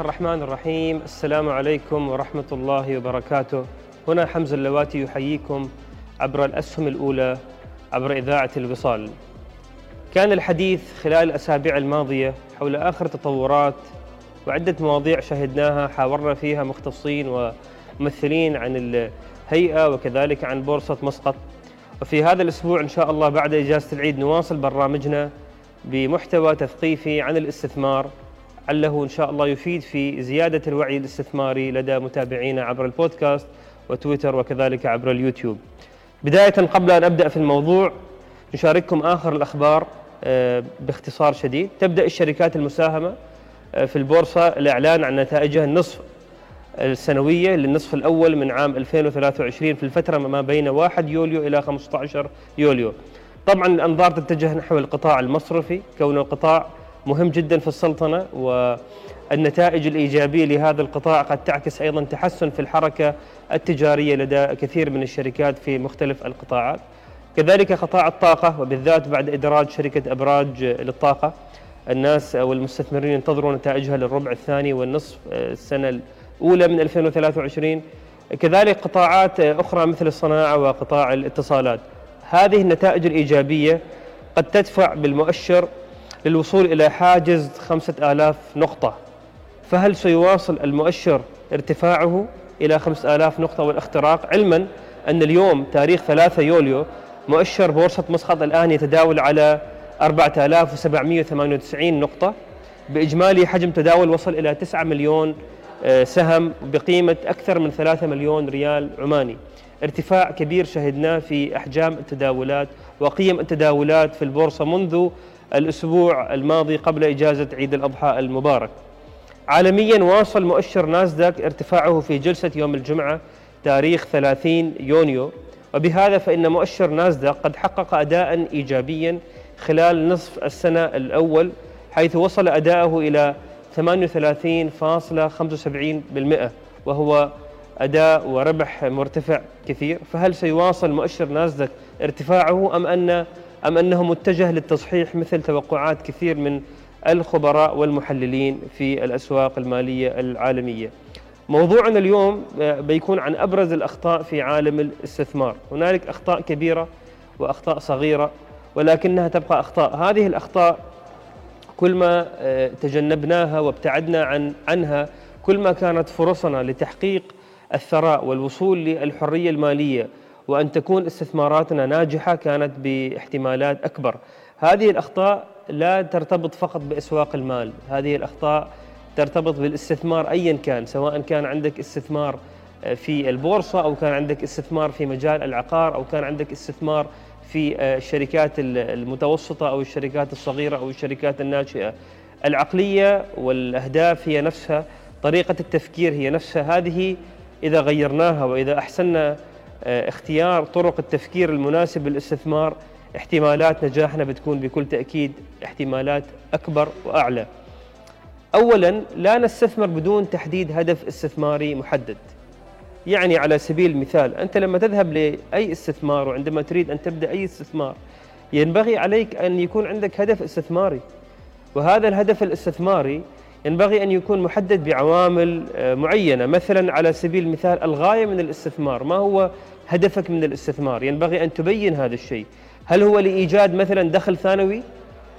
الرحمن الرحيم. السلام عليكم ورحمة الله وبركاته. هنا حمزة اللواتي يحييكم عبر الأسهم الأولى عبر إذاعة الوصال. كان الحديث خلال الأسابيع الماضية حول آخر تطورات وعدة مواضيع شهدناها حاورنا فيها مختصين وممثلين عن الهيئة وكذلك عن بورصة مسقط. وفي هذا الأسبوع إن شاء الله بعد إجازة العيد نواصل برنامجنا بمحتوى تثقيفي عن الاستثمار. عله إن شاء الله يفيد في زيادة الوعي الاستثماري لدى متابعينا عبر البودكاست وتويتر وكذلك عبر اليوتيوب. بداية قبل أن أبدأ في الموضوع نشارككم آخر الأخبار آه، باختصار شديد. تبدأ الشركات المساهمة آه، في البورصة الإعلان عن نتائجها النصف السنوية للنصف الأول من عام 2023 في الفترة ما بين 1 يوليو إلى 15 يوليو. طبعا الأنظار تتجه نحو القطاع المصرفي كونه قطاع مهم جدا في السلطنة والنتائج الإيجابية لهذا القطاع قد تعكس أيضا تحسن في الحركة التجارية لدى كثير من الشركات في مختلف القطاعات. كذلك قطاع الطاقة وبالذات بعد إدراج شركة أبراج للطاقة الناس والمستثمرين ينتظرون نتائجها للربع الثاني والنصف السنة الأولى من 2023 كذلك قطاعات أخرى مثل الصناعة وقطاع الاتصالات. هذه النتائج الإيجابية قد تدفع بالمؤشر للوصول إلى حاجز 5000 نقطة. فهل سيواصل المؤشر ارتفاعه إلى 5000 نقطة والاختراق؟ علما أن اليوم تاريخ 3 يوليو مؤشر بورصة مسقط الآن يتداول على 4798 نقطة. بإجمالي حجم تداول وصل إلى 9 مليون آه، سهم بقيمة أكثر من 3 مليون ريال عماني. ارتفاع كبير شهدناه في أحجام التداولات وقيم التداولات في البورصة منذ الأسبوع الماضي قبل إجازة عيد الأضحى المبارك. عالميا واصل مؤشر ناسداك ارتفاعه في جلسة يوم الجمعة تاريخ 30 يونيو. وبهذا فإن مؤشر ناسداك قد حقق أداء إيجابيا خلال نصف السنة الأول حيث وصل أداءه إلى 38.75% وهو أداء وربح مرتفع كثير. فهل سيواصل مؤشر ناسداك ارتفاعه أم أن أم أنه متجه للتصحيح مثل توقعات كثير من الخبراء والمحللين في الأسواق المالية العالمية؟ موضوعنا اليوم بيكون عن أبرز الأخطاء في عالم الاستثمار. هنالك أخطاء كبيرة وأخطاء صغيرة ولكنها تبقى أخطاء. هذه الأخطاء كل ما آه، تجنبناها وابتعدنا عن عنها كل ما كانت فرصنا لتحقيق الثراء والوصول للحرية المالية وأن تكون استثماراتنا ناجحة كانت باحتمالات أكبر. هذه الأخطاء لا ترتبط فقط بأسواق المال. هذه الأخطاء ترتبط بالاستثمار أيا كان سواء كان عندك استثمار في البورصة أو كان عندك استثمار في مجال العقار أو كان عندك استثمار في الشركات المتوسطة أو الشركات الصغيرة أو الشركات الناشئة العقلية والأهداف هي نفسها طريقة التفكير هي نفسها. هذه إذا غيرناها وإذا أحسننا آه، اختيار طرق التفكير المناسب للاستثمار. احتمالات نجاحنا بتكون بكل تأكيد احتمالات أكبر وأعلى. أولا لا نستثمر بدون تحديد هدف استثماري محدد. يعني على سبيل المثال أنت لما تذهب لأي استثمار وعندما تريد أن تبدأ أي استثمار ينبغي عليك أن يكون عندك هدف استثماري. وهذا الهدف الاستثماري ينبغي أن يكون محدد بعوامل آه، معينة. مثلا على سبيل المثال الغاية من الاستثمار. ما هو هدفك من الاستثمار؟ ينبغي أن تبين هذا الشيء. هل هو لإيجاد مثلا دخل ثانوي؟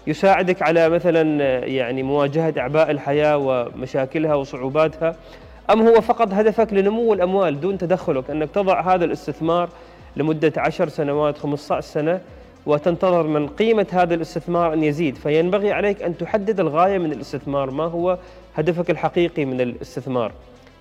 يساعدك على مثلا آه، يعني مواجهة أعباء الحياة ومشاكلها وصعوباتها؟ أم هو فقط هدفك لنمو الأموال دون تدخلك؟ أنك تضع هذا الاستثمار لمدة عشر سنوات 15 سنة وتنتظر من قيمة هذا الاستثمار أن يزيد. فينبغي عليك أن تحدد الغاية من الاستثمار ما هو هدفك الحقيقي من الاستثمار.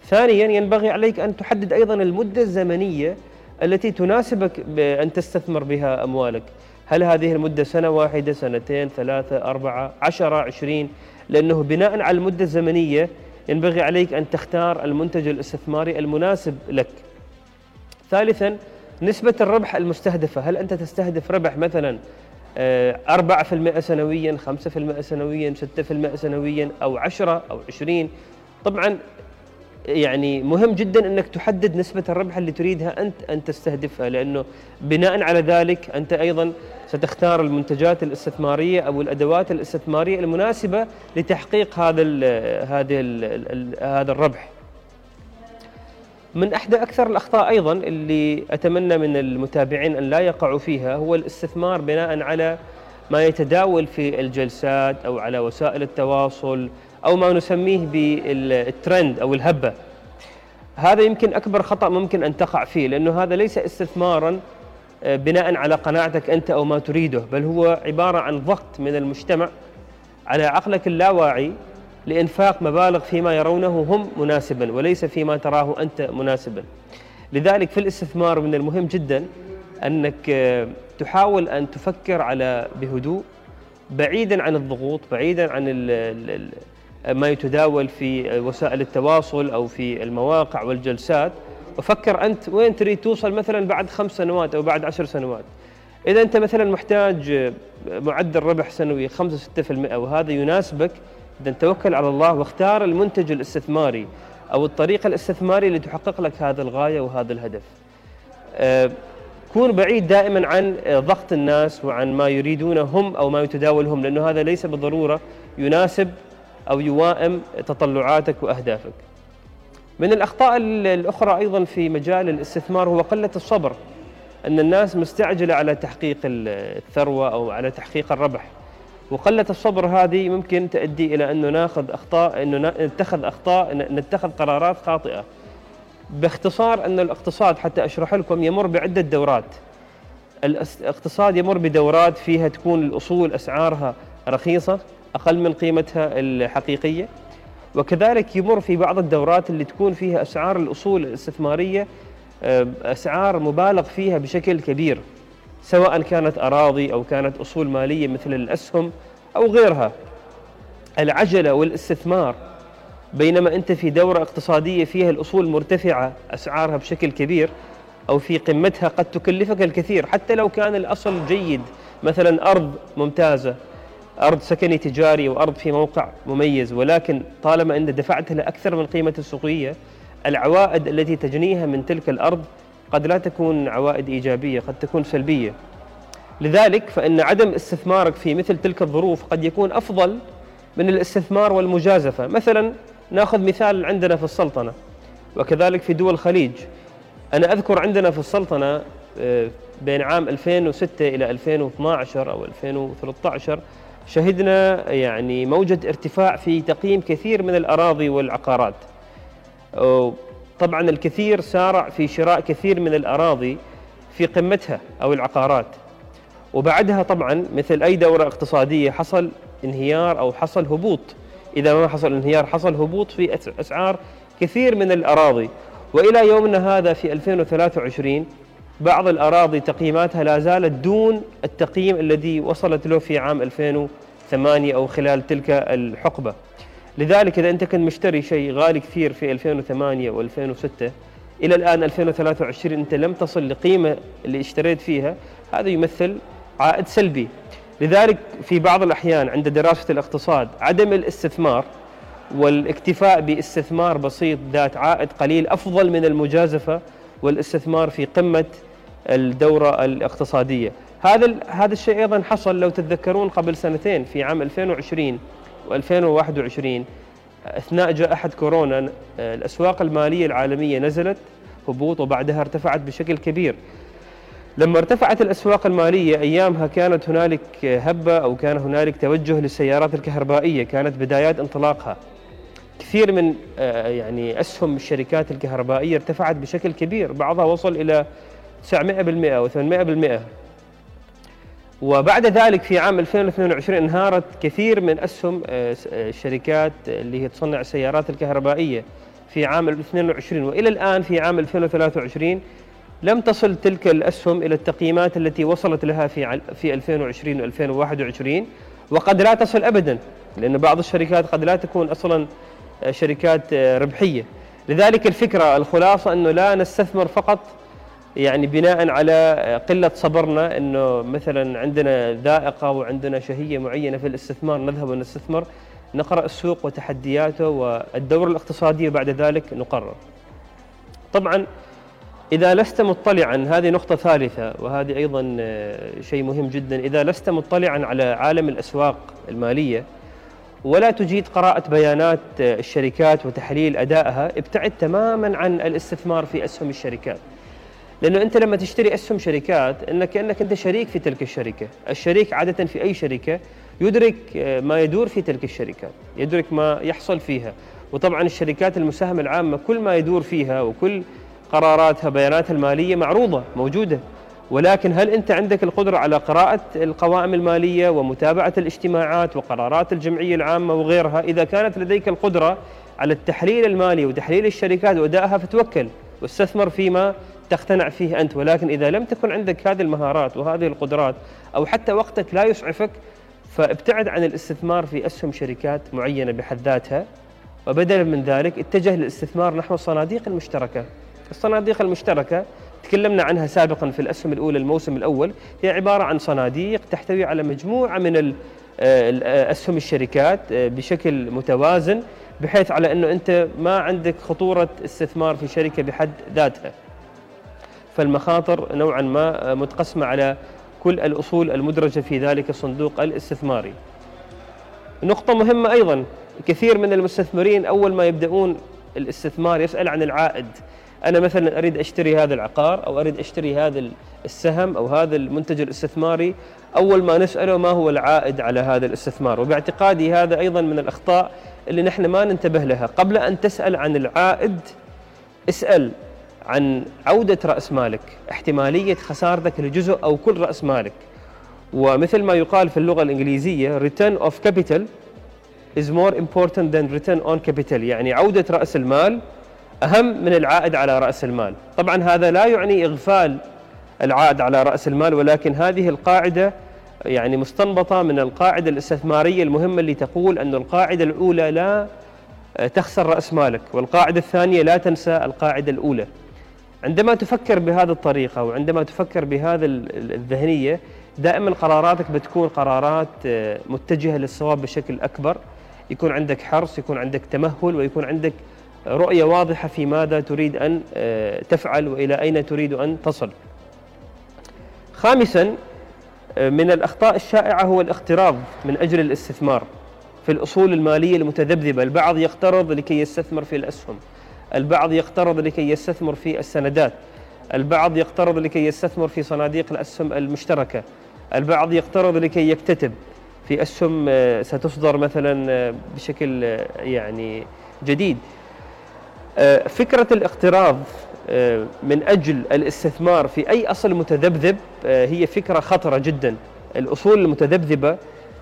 ثانيا ينبغي عليك أن تحدد أيضا المدة الزمنية التي تناسبك بأن تستثمر بها أموالك. هل هذه المدة سنة واحدة سنتين ثلاثة أربعة عشرة عشرين؟ لأنه بناء على المدة الزمنية ينبغي عليك أن تختار المنتج الاستثماري المناسب لك. ثالثا نسبة الربح المستهدفة هل أنت تستهدف ربح مثلا 4% آه، سنويا 5% سنويا 6% سنويا أو 10 أو 20 طبعا يعني مهم جدا أنك تحدد نسبة الربح اللي تريدها أنت أن تستهدفها لأنه بناء على ذلك أنت أيضا ستختار المنتجات الاستثمارية أو الأدوات الاستثمارية المناسبة لتحقيق هذا ال هذا ال هذا الربح. من إحدى أكثر الأخطاء أيضا اللي أتمنى من المتابعين أن لا يقعوا فيها هو الاستثمار بناء على ما يتداول في الجلسات أو على وسائل التواصل أو ما نسميه بالترند أو الهبة. هذا يمكن أكبر خطأ ممكن أن تقع فيه لأنه هذا ليس استثمارا آه، بناء على قناعتك أنت أو ما تريده بل هو عبارة عن ضغط من المجتمع على عقلك اللاواعي لإنفاق مبالغ فيما يرونه هم مناسبا وليس فيما تراه أنت مناسبا. لذلك في الاستثمار من المهم جدا أنك آه، تحاول أن تفكر على بهدوء بعيدا عن الضغوط بعيدا عن ما يتداول في وسائل التواصل أو في المواقع والجلسات. وفكر أنت وين تريد توصل مثلا بعد خمس سنوات أو بعد عشر سنوات. إذا أنت مثلا محتاج آه، معدل ربح سنوي 5-6% وهذا يناسبك إذا توكل على الله واختار المنتج الاستثماري أو الطريقة الاستثماري اللي تحقق لك هذا الغاية وهذا الهدف. آه، كون بعيد دائما عن آه، ضغط الناس وعن ما يريدونه هم أو ما يتداولهم لأنه هذا ليس بالضرورة يناسب أو يوائم تطلعاتك وأهدافك. من الأخطاء الأخرى أيضا في مجال الاستثمار هو قلة الصبر أن الناس مستعجلة على تحقيق الثروة أو على تحقيق الربح. وقلة الصبر هذه ممكن تؤدي إلى أنه ناخذ أخطاء أنه نتخذ أخطاء نتخذ قرارات خاطئة. باختصار أن الاقتصاد حتى أشرح لكم يمر بعدة دورات. الاقتصاد يمر بدورات فيها تكون الأصول أسعارها رخيصة أقل من قيمتها الحقيقية. وكذلك يمر في بعض الدورات اللي تكون فيها أسعار الأصول الاستثمارية آه، أسعار مبالغ فيها بشكل كبير. سواء كانت أراضي أو كانت أصول مالية مثل الأسهم أو غيرها. العجلة والاستثمار بينما أنت في دورة اقتصادية فيها الأصول مرتفعة أسعارها بشكل كبير أو في قمتها قد تكلفك الكثير حتى لو كان الأصل جيد. مثلا أرض ممتازة أرض سكني تجاري وأرض في موقع مميز ولكن طالما أنت دفعت لها أكثر من قيمة السوقية العوائد التي تجنيها من تلك الأرض قد لا تكون عوائد إيجابية قد تكون سلبية. لذلك فإن عدم استثمارك في مثل تلك الظروف قد يكون أفضل من الاستثمار والمجازفة. مثلا نأخذ مثال عندنا في السلطنة وكذلك في دول الخليج. أنا أذكر عندنا في السلطنة آه، بين عام 2006 إلى 2012 أو 2013 شهدنا يعني موجة ارتفاع في تقييم كثير من الأراضي والعقارات. طبعا الكثير سارع في شراء كثير من الأراضي في قمتها أو العقارات. وبعدها طبعا مثل أي دورة اقتصادية حصل انهيار أو حصل هبوط. إذا ما حصل انهيار حصل هبوط في أسعار كثير من الأراضي. وإلى يومنا هذا في 2023 بعض الأراضي تقييماتها لا زالت دون التقييم الذي وصلت له في عام 2008 أو خلال تلك الحقبة. لذلك إذا أنت كنت مشتري شيء غالي كثير في 2008 و2006 إلى الآن 2023 أنت لم تصل لقيمة اللي اشتريت فيها هذا يمثل عائد سلبي. لذلك في بعض الأحيان عند دراسة الاقتصاد عدم الاستثمار والاكتفاء باستثمار بسيط ذات عائد قليل أفضل من المجازفة والاستثمار في قمة الدورة الاقتصادية. هذا هذا الشيء أيضا حصل لو تتذكرون قبل سنتين في عام 2020 و2021 أثناء جائحه كورونا الأسواق المالية العالمية نزلت هبوط وبعدها ارتفعت بشكل كبير. لما ارتفعت الأسواق المالية أيامها كانت هنالك هبة أو كان هنالك توجه للسيارات الكهربائية، كانت بدايات انطلاقها. كثير من آه، يعني أسهم الشركات الكهربائية ارتفعت بشكل كبير، بعضها وصل إلى 900% و800%. وبعد ذلك في عام 2022 انهارت كثير من أسهم آه، آه، الشركات اللي هي تصنع السيارات الكهربائية في عام 2022 وإلى الآن في عام 2023 لم تصل تلك الأسهم إلى التقييمات التي وصلت لها في في 2020 و2021 وقد لا تصل ابدا لأن بعض الشركات قد لا تكون أصلا آه، شركات ربحية. لذلك الفكرة الخلاصة أنه لا نستثمر فقط يعني بناء على قلة صبرنا أنه مثلا عندنا ذائقة وعندنا شهية معينة في الاستثمار نذهب ونستثمر نقرأ السوق وتحدياته والدورة الاقتصادية وبعد ذلك نقرر. طبعا إذا لست مطلعا هذه نقطة ثالثة وهذه أيضا شيء مهم جدا إذا لست مطلعا على عالم الأسواق المالية ولا تجيد قراءة بيانات الشركات وتحليل أدائها ابتعد تماما عن الاستثمار في أسهم الشركات. لأنه أنت لما تشتري أسهم شركات أنك كأنك أنت شريك في تلك الشركة. الشريك عادة في أي شركة يدرك ما يدور في تلك الشركات يدرك ما يحصل فيها. وطبعا الشركات المساهمة العامة كل ما يدور فيها وكل قراراتها بياناتها المالية معروضة موجودة. ولكن هل أنت عندك القدرة على قراءة القوائم المالية ومتابعة الاجتماعات وقرارات الجمعية العامة وغيرها؟ إذا كانت لديك القدرة على التحليل المالي وتحليل الشركات وأدائها فتوكل واستثمر فيما تقتنع فيه أنت ولكن إذا لم تكن عندك هذه المهارات وهذه القدرات أو حتى وقتك لا يسعفك فابتعد عن الاستثمار في أسهم شركات معينة بحد ذاتها. وبدلا من ذلك اتجه للاستثمار نحو الصناديق المشتركة. الصناديق المشتركة تكلمنا عنها سابقا في الأسهم الأولى الموسم الأول هي عبارة عن صناديق تحتوي على مجموعة من أسهم الشركات آه، بشكل متوازن بحيث على أنه أنت ما عندك خطورة استثمار في شركة بحد ذاتها. فالمخاطر نوعا ما متقسمة على كل الأصول المدرجة في ذلك الصندوق الاستثماري. نقطة مهمة أيضا كثير من المستثمرين أول ما يبدأون الاستثمار يسأل عن العائد. أنا مثلا أريد أشتري هذا العقار أو أريد أشتري هذا السهم أو هذا المنتج الاستثماري. أول ما نسأله ما هو العائد على هذا الاستثمار؟ وباعتقادي هذا أيضا من الأخطاء اللي نحن ما ننتبه لها. قبل أن تسأل عن العائد اسأل عن عودة رأس مالك احتمالية خسارتك لجزء أو كل رأس مالك. ومثل ما يقال في اللغة الإنجليزية return of capital is more important than return on capital. يعني عودة رأس المال أهم من العائد على رأس المال. طبعا هذا لا يعني إغفال العائد على رأس المال ولكن هذه القاعدة يعني مستنبطة من القاعدة الاستثمارية المهمة اللي تقول أن القاعدة الأولى لا تخسر رأس مالك والقاعدة الثانية لا تنسى القاعدة الأولى. عندما تفكر بهذه الطريقة وعندما تفكر بهذا الذهنية دائما قراراتك بتكون قرارات آه، متجهة للصواب بشكل أكبر. يكون عندك حرص يكون عندك تمهل ويكون عندك رؤية واضحة في ماذا تريد أن آه، تفعل وإلى أين تريد أن تصل. خامسا آه، من الأخطاء الشائعة هو الاقتراض من أجل الاستثمار في الأصول المالية المتذبذبة. البعض يقترض لكي يستثمر في الأسهم. البعض يقترض لكي يستثمر في السندات. البعض يقترض لكي يستثمر في صناديق الأسهم المشتركة. البعض يقترض لكي يكتتب في أسهم آه، ستصدر مثلا آه، بشكل آه، يعني جديد. فكرة الاقتراض من أجل الاستثمار في أي أصل متذبذب هي فكرة خطرة جدا. الأصول المتذبذبة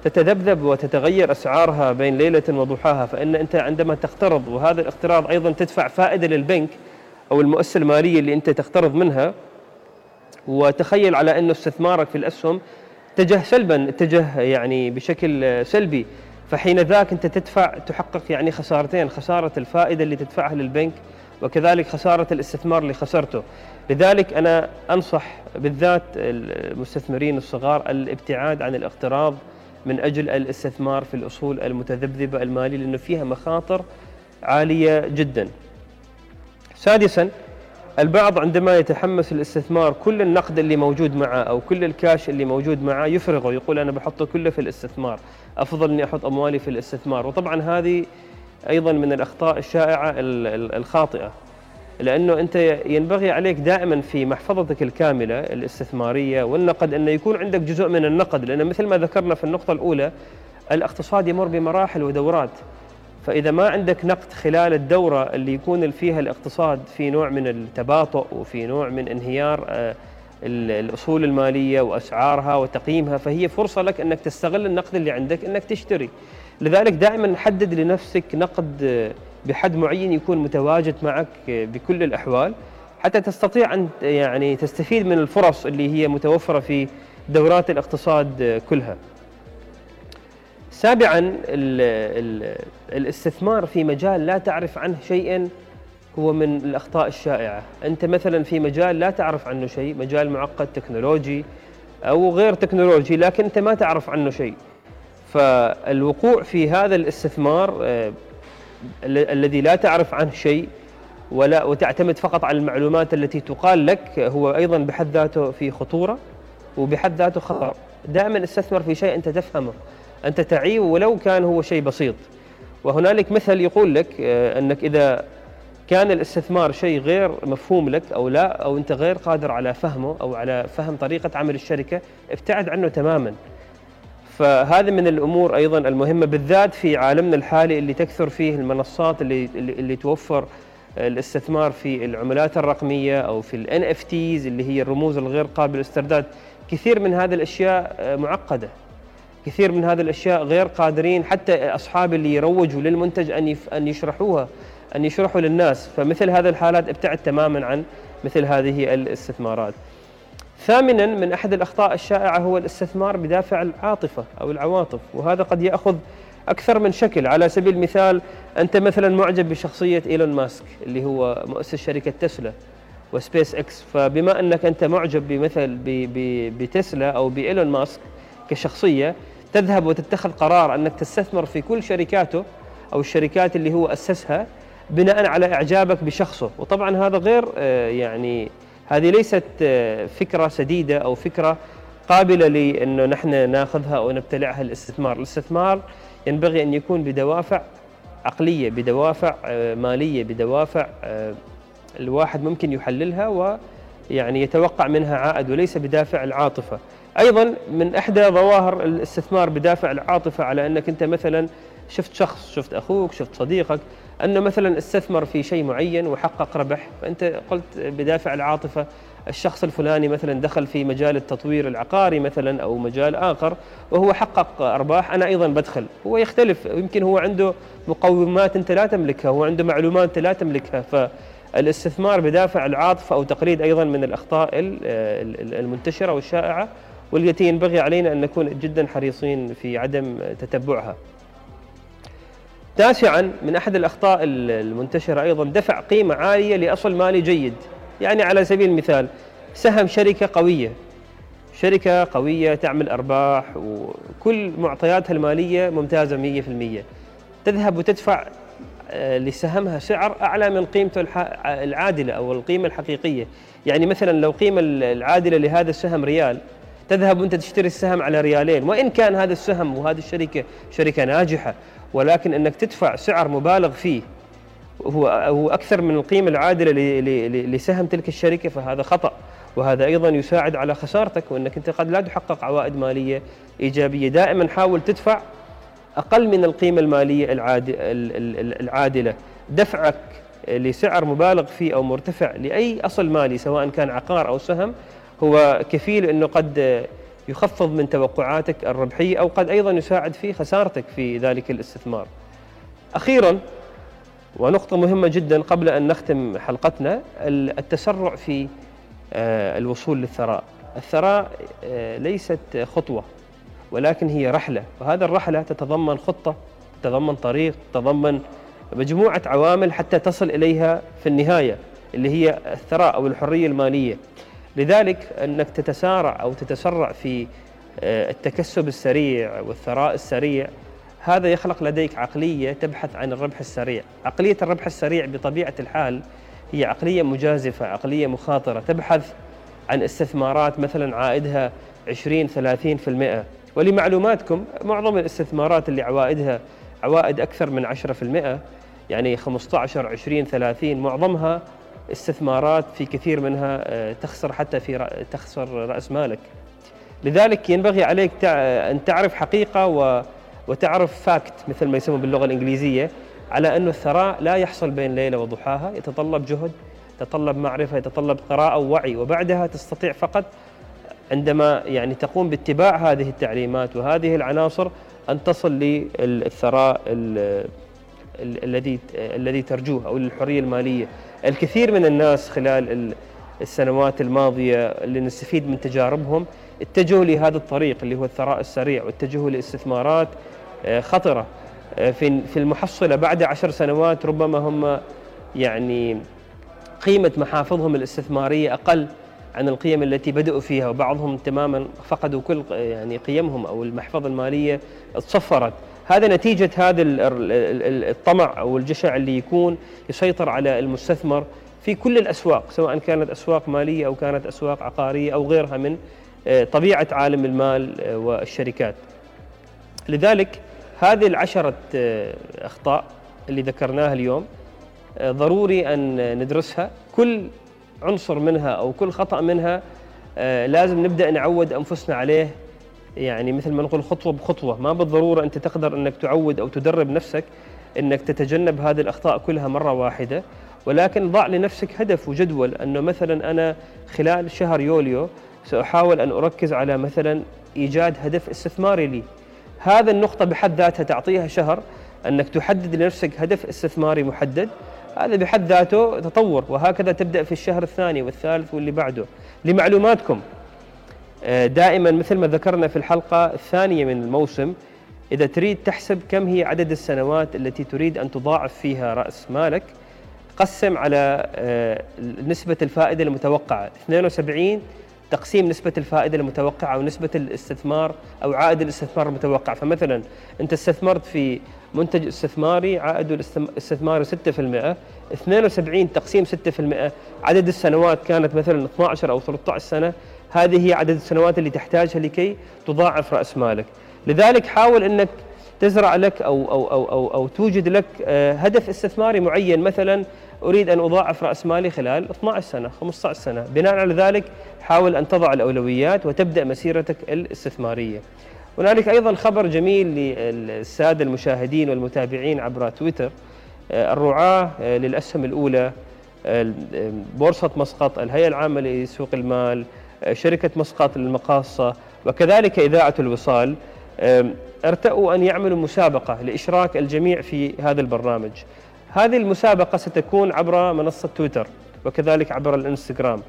تتذبذب وتتغير أسعارها بين ليلة وضحاها فإن أنت عندما تقترض وهذا الاقتراض أيضا تدفع فائدة للبنك أو المؤسسة المالية اللي أنت تقترض منها. وتخيل على أنه استثمارك في الأسهم اتجه سلبا اتجه يعني بشكل سلبي. فحين ذاك أنت تدفع تحقق يعني خسارتين خسارة الفائدة اللي تدفعها للبنك وكذلك خسارة الاستثمار اللي خسرته. لذلك أنا أنصح بالذات المستثمرين الصغار الابتعاد عن الاقتراض من أجل الاستثمار في الأصول المتذبذبة المالية لأنه فيها مخاطر عالية جدا. سادسا البعض عندما يتحمس الاستثمار كل النقد اللي موجود معه أو كل الكاش اللي موجود معه يفرغه يقول أنا بحطه كله في الاستثمار أفضل أني أحط أموالي في الاستثمار. وطبعا هذه أيضا من الأخطاء الشائعة الخاطئة. لأنه أنت ينبغي عليك دائما في محفظتك الكاملة الاستثمارية والنقد انه يكون عندك جزء من النقد لأن مثل ما ذكرنا في النقطة الأولى الاقتصاد يمر بمراحل ودورات. فإذا ما عندك نقد خلال الدورة اللي يكون فيها الاقتصاد في نوع من التباطؤ وفي نوع من انهيار آه، الأصول المالية وأسعارها وتقييمها فهي فرصة لك أنك تستغل النقد اللي عندك أنك تشتري. لذلك دائما حدد لنفسك نقد آه، بحد معين يكون متواجد معك بكل الأحوال حتى تستطيع أن يعني تستفيد من الفرص اللي هي متوفرة في دورات الاقتصاد كلها. سابعا ال ال الاستثمار في مجال لا تعرف عنه شيئا هو من الأخطاء الشائعة. أنت مثلا في مجال لا تعرف عنه شيء مجال معقد تكنولوجي أو غير تكنولوجي لكن أنت ما تعرف عنه شيء. فالوقوع في هذا الاستثمار آه، الذي لا تعرف عنه شيء ولا وتعتمد فقط على المعلومات التي تقال لك هو أيضا بحد ذاته في خطورة وبحد ذاته خطر دائما استثمر في شيء أنت تفهمه أنت تعيه ولو كان هو شيء بسيط. وهنالك مثل يقول لك آه، أنك إذا كان الاستثمار شيء غير مفهوم لك أو لا أو أنت غير قادر على فهمه أو على فهم طريقة عمل الشركة ابتعد عنه تماما. فهذه من الأمور أيضا المهمة بالذات في عالمنا الحالي اللي تكثر فيه المنصات اللي اللي توفر الاستثمار في العملات الرقمية أو في ال NFTs اللي هي الرموز الغير قابلة للاسترداد. كثير من هذه الأشياء معقدة. كثير من هذه الأشياء غير قادرين حتى اصحاب اللي يروجوا للمنتج أن أن يشرحوها أن يشرحوا للناس. فمثل هذه الحالات ابتعد تماما عن مثل هذه الاستثمارات. ثامنا من أحد الأخطاء الشائعة هو الاستثمار بدافع العاطفة أو العواطف وهذا قد يأخذ أكثر من شكل. على سبيل المثال أنت مثلا معجب بشخصية إيلون ماسك اللي هو مؤسس شركة تسلا وسبيس إكس. فبما أنك أنت معجب بمثل بتسلا أو بإيلون ماسك كشخصية تذهب وتتخذ قرار أنك تستثمر في كل شركاته أو الشركات اللي هو أسسها بناء على إعجابك بشخصه. وطبعا هذا غير آه، يعني هذه ليست آه، فكرة سديدة أو فكرة قابلة لأنه نحن ناخذها أو نبتلعها الاستثمار، الاستثمار ينبغي أن يكون بدوافع عقلية، بدوافع آه، مالية، بدوافع الواحد ممكن يحللها ويعني يتوقع منها عائد وليس بدافع العاطفة. أيضا من إحدى ظواهر الاستثمار بدافع العاطفة على إنك أنت مثلا شفت شخص شفت أخوك شفت صديقك انه مثلا استثمر في شيء معين وحقق ربح فأنت قلت بدافع العاطفة الشخص الفلاني مثلا دخل في مجال التطوير العقاري مثلا أو مجال آخر وهو حقق أرباح أنا أيضا بدخل. هو يختلف يمكن هو عنده مقومات أنت لا تملكها هو عنده معلومات أنت لا تملكها فالاستثمار بدافع العاطفة أو تقليد أيضا من الأخطاء المنتشرة والشائعة والتي ينبغي علينا أن نكون جدا حريصين في عدم تتبعها. تاسعا من أحد الأخطاء المنتشرة أيضا دفع قيمة عالية لأصل مالي جيد. يعني على سبيل المثال سهم شركة قوية. شركة قوية تعمل أرباح وكل معطياتها المالية ممتازة 100% تذهب وتدفع آه، لسهمها سعر أعلى من قيمته العادلة أو القيمة الحقيقية. يعني مثلا لو قيمة العادلة لهذا السهم ريال تذهب وأنت تشتري السهم على ريالين. وإن كان هذا السهم وهذه الشركة شركة ناجحة ولكن أنك تدفع سعر مبالغ فيه هو هو أكثر من القيمة العادلة لسهم تلك الشركة فهذا خطأ. وهذا أيضا يساعد على خسارتك وأنك أنت قد لا تحقق عوائد مالية إيجابية. دائما حاول تدفع أقل من القيمة المالية العادلة. دفعك لسعر مبالغ فيه أو مرتفع لأي أصل مالي سواء كان عقار أو سهم هو كفيل أنه قد يخفض من توقعاتك الربحية أو قد أيضا يساعد في خسارتك في ذلك الاستثمار. أخيرا ونقطة مهمة جدا قبل أن نختم حلقتنا التسرع في آه، الوصول للثراء. الثراء آه، ليست خطوة ولكن هي رحلة وهذا الرحلة تتضمن خطة تتضمن طريق تتضمن مجموعة عوامل حتى تصل إليها في النهاية اللي هي الثراء أو الحرية المالية. لذلك أنك تتسارع أو تتسرع في آه، التكسب السريع والثراء السريع هذا يخلق لديك عقلية تبحث عن الربح السريع، عقلية الربح السريع بطبيعة الحال هي عقلية مجازفة، عقلية مخاطرة، تبحث عن استثمارات مثلا عائدها 20 30% ولمعلوماتكم معظم الاستثمارات اللي عوائدها عوائد أكثر من 10% يعني 15 20 30 معظمها استثمارات في كثير منها آه، تخسر حتى في تخسر رأس مالك. لذلك ينبغي عليك أن تعرف حقيقة وتعرف فاكت مثل ما يسمون باللغة الإنجليزية على انه الثراء لا يحصل بين ليلة وضحاها. يتطلب جهد يتطلب معرفة يتطلب قراءة ووعي وبعدها تستطيع فقط عندما يعني تقوم باتباع هذه التعليمات وهذه العناصر أن تصل للثراء الذي الذي ترجوه أو للحريه المالية. الكثير من الناس خلال السنوات الماضية اللي نستفيد من تجاربهم اتجهوا لهذا الطريق اللي هو الثراء السريع واتجهوا لاستثمارات آه، خطرة. آه، في في المحصلة بعد عشر سنوات ربما هم يعني قيمة محافظهم الاستثمارية أقل عن القيم التي بدأوا فيها وبعضهم تماما فقدوا كل يعني قيمهم أو المحفظة المالية تصفرت هذا نتيجة هذا الطمع أو الجشع اللي يكون يسيطر على المستثمر في كل الأسواق سواء كانت أسواق مالية أو كانت أسواق عقارية أو غيرها من آه، طبيعة عالم المال آه، والشركات. لذلك هذه العشرة آه، أخطاء اللي ذكرناها اليوم ضروري أن ندرسها. كل عنصر منها أو كل خطأ منها لازم نبدأ نعود أنفسنا عليه يعني مثل ما نقول خطوة بخطوة. ما بالضرورة أنت تقدر أنك تعود أو تدرب نفسك أنك تتجنب هذه الأخطاء كلها مرة واحدة. ولكن ضع لنفسك هدف وجدول أنه مثلا أنا خلال شهر يوليو سأحاول أن أركز على مثلا إيجاد هدف استثماري لي. هذا النقطة بحد ذاتها تعطيها شهر أنك تحدد لنفسك هدف استثماري محدد. هذا بحد ذاته تطور وهكذا تبدأ في الشهر الثاني والثالث واللي بعده. لمعلوماتكم. دائما مثل ما ذكرنا في الحلقة الثانية من الموسم إذا تريد تحسب كم هي عدد السنوات التي تريد أن تضاعف فيها رأس مالك قسم على آه، نسبة الفائدة المتوقعة. 72 تقسيم نسبة الفائدة المتوقعة أو نسبة الاستثمار أو عائد الاستثمار المتوقع. فمثلا أنت استثمرت في منتج استثماري عائده الاستثماري 6% 72 تقسيم 6% عدد السنوات كانت مثلا 12 أو 13 سنة. هذه هي عدد السنوات اللي تحتاجها لكي تضاعف رأس مالك. لذلك حاول أنك تزرع لك أو, أو, أو, أو, أو توجد لك آه، هدف استثماري معين. مثلا أريد أن أضاعف رأس مالي خلال 12 سنة 15 سنة. بناء على ذلك حاول أن تضع الأولويات وتبدأ مسيرتك الاستثمارية. هنالك أيضا خبر جميل للسادة المشاهدين والمتابعين عبر تويتر آه، الرعاة آه، للأسهم الأولى بورصة مسقط الهيئة العامة لسوق المال شركة مسقط للمقاصة وكذلك إذاعة الوصال ارتأوا أن يعملوا مسابقة لإشراك الجميع في هذا البرنامج. هذه المسابقة ستكون عبر منصة تويتر وكذلك عبر الإنستغرام.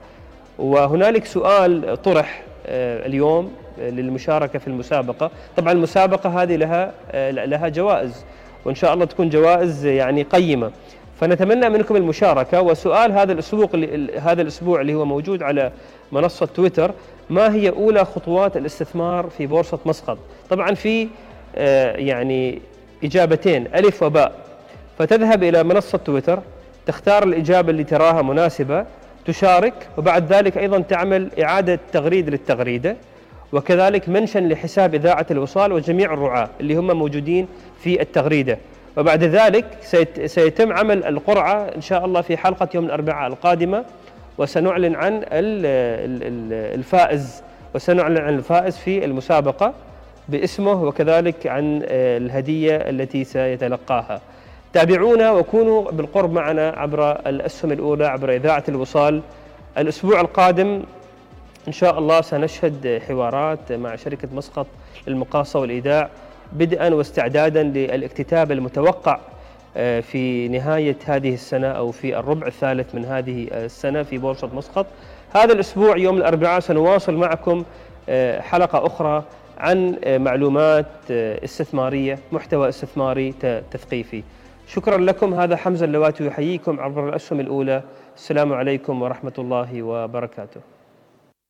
وهنالك سؤال طرح آه، اليوم آه، للمشاركة في المسابقة. طبعا المسابقة هذه لها آه، لها جوائز وإن شاء الله تكون جوائز يعني قيمة. فنتمنى منكم المشاركة. وسؤال هذا الأسبوع هذا الأسبوع اللي هو موجود على منصة تويتر ما هي أولى خطوات الاستثمار في بورصة مسقط؟ طبعا في يعني إجابتين ألف وباء. فتذهب إلى منصة تويتر تختار الإجابة اللي تراها مناسبة تشارك وبعد ذلك أيضا تعمل إعادة تغريد للتغريدة وكذلك منشن لحساب إذاعة الوصال وجميع الرعاة اللي هم موجودين في التغريدة. وبعد ذلك سيتم عمل القرعة إن شاء الله في حلقة يوم الأربعاء القادمة وسنعلن عن الفائز وسنعلن عن الفائز في المسابقة باسمه وكذلك عن الهدية التي سيتلقاها. تابعونا وكونوا بالقرب معنا عبر الأسهم الأولى عبر إذاعة الوصال. الأسبوع القادم إن شاء الله سنشهد حوارات مع شركة مسقط للمقاصة والإيداع. بدءا واستعدادا للاكتتاب المتوقع آه، في نهاية هذه السنة أو في الربع الثالث من هذه السنة في بورصة مسقط. هذا الأسبوع يوم الأربعاء سنواصل معكم آه، حلقة أخرى عن آه، معلومات استثمارية محتوى استثماري تثقيفي. شكرا لكم. هذا حمزة اللواتي يحييكم عبر الأسهم الأولى. السلام عليكم ورحمة الله وبركاته.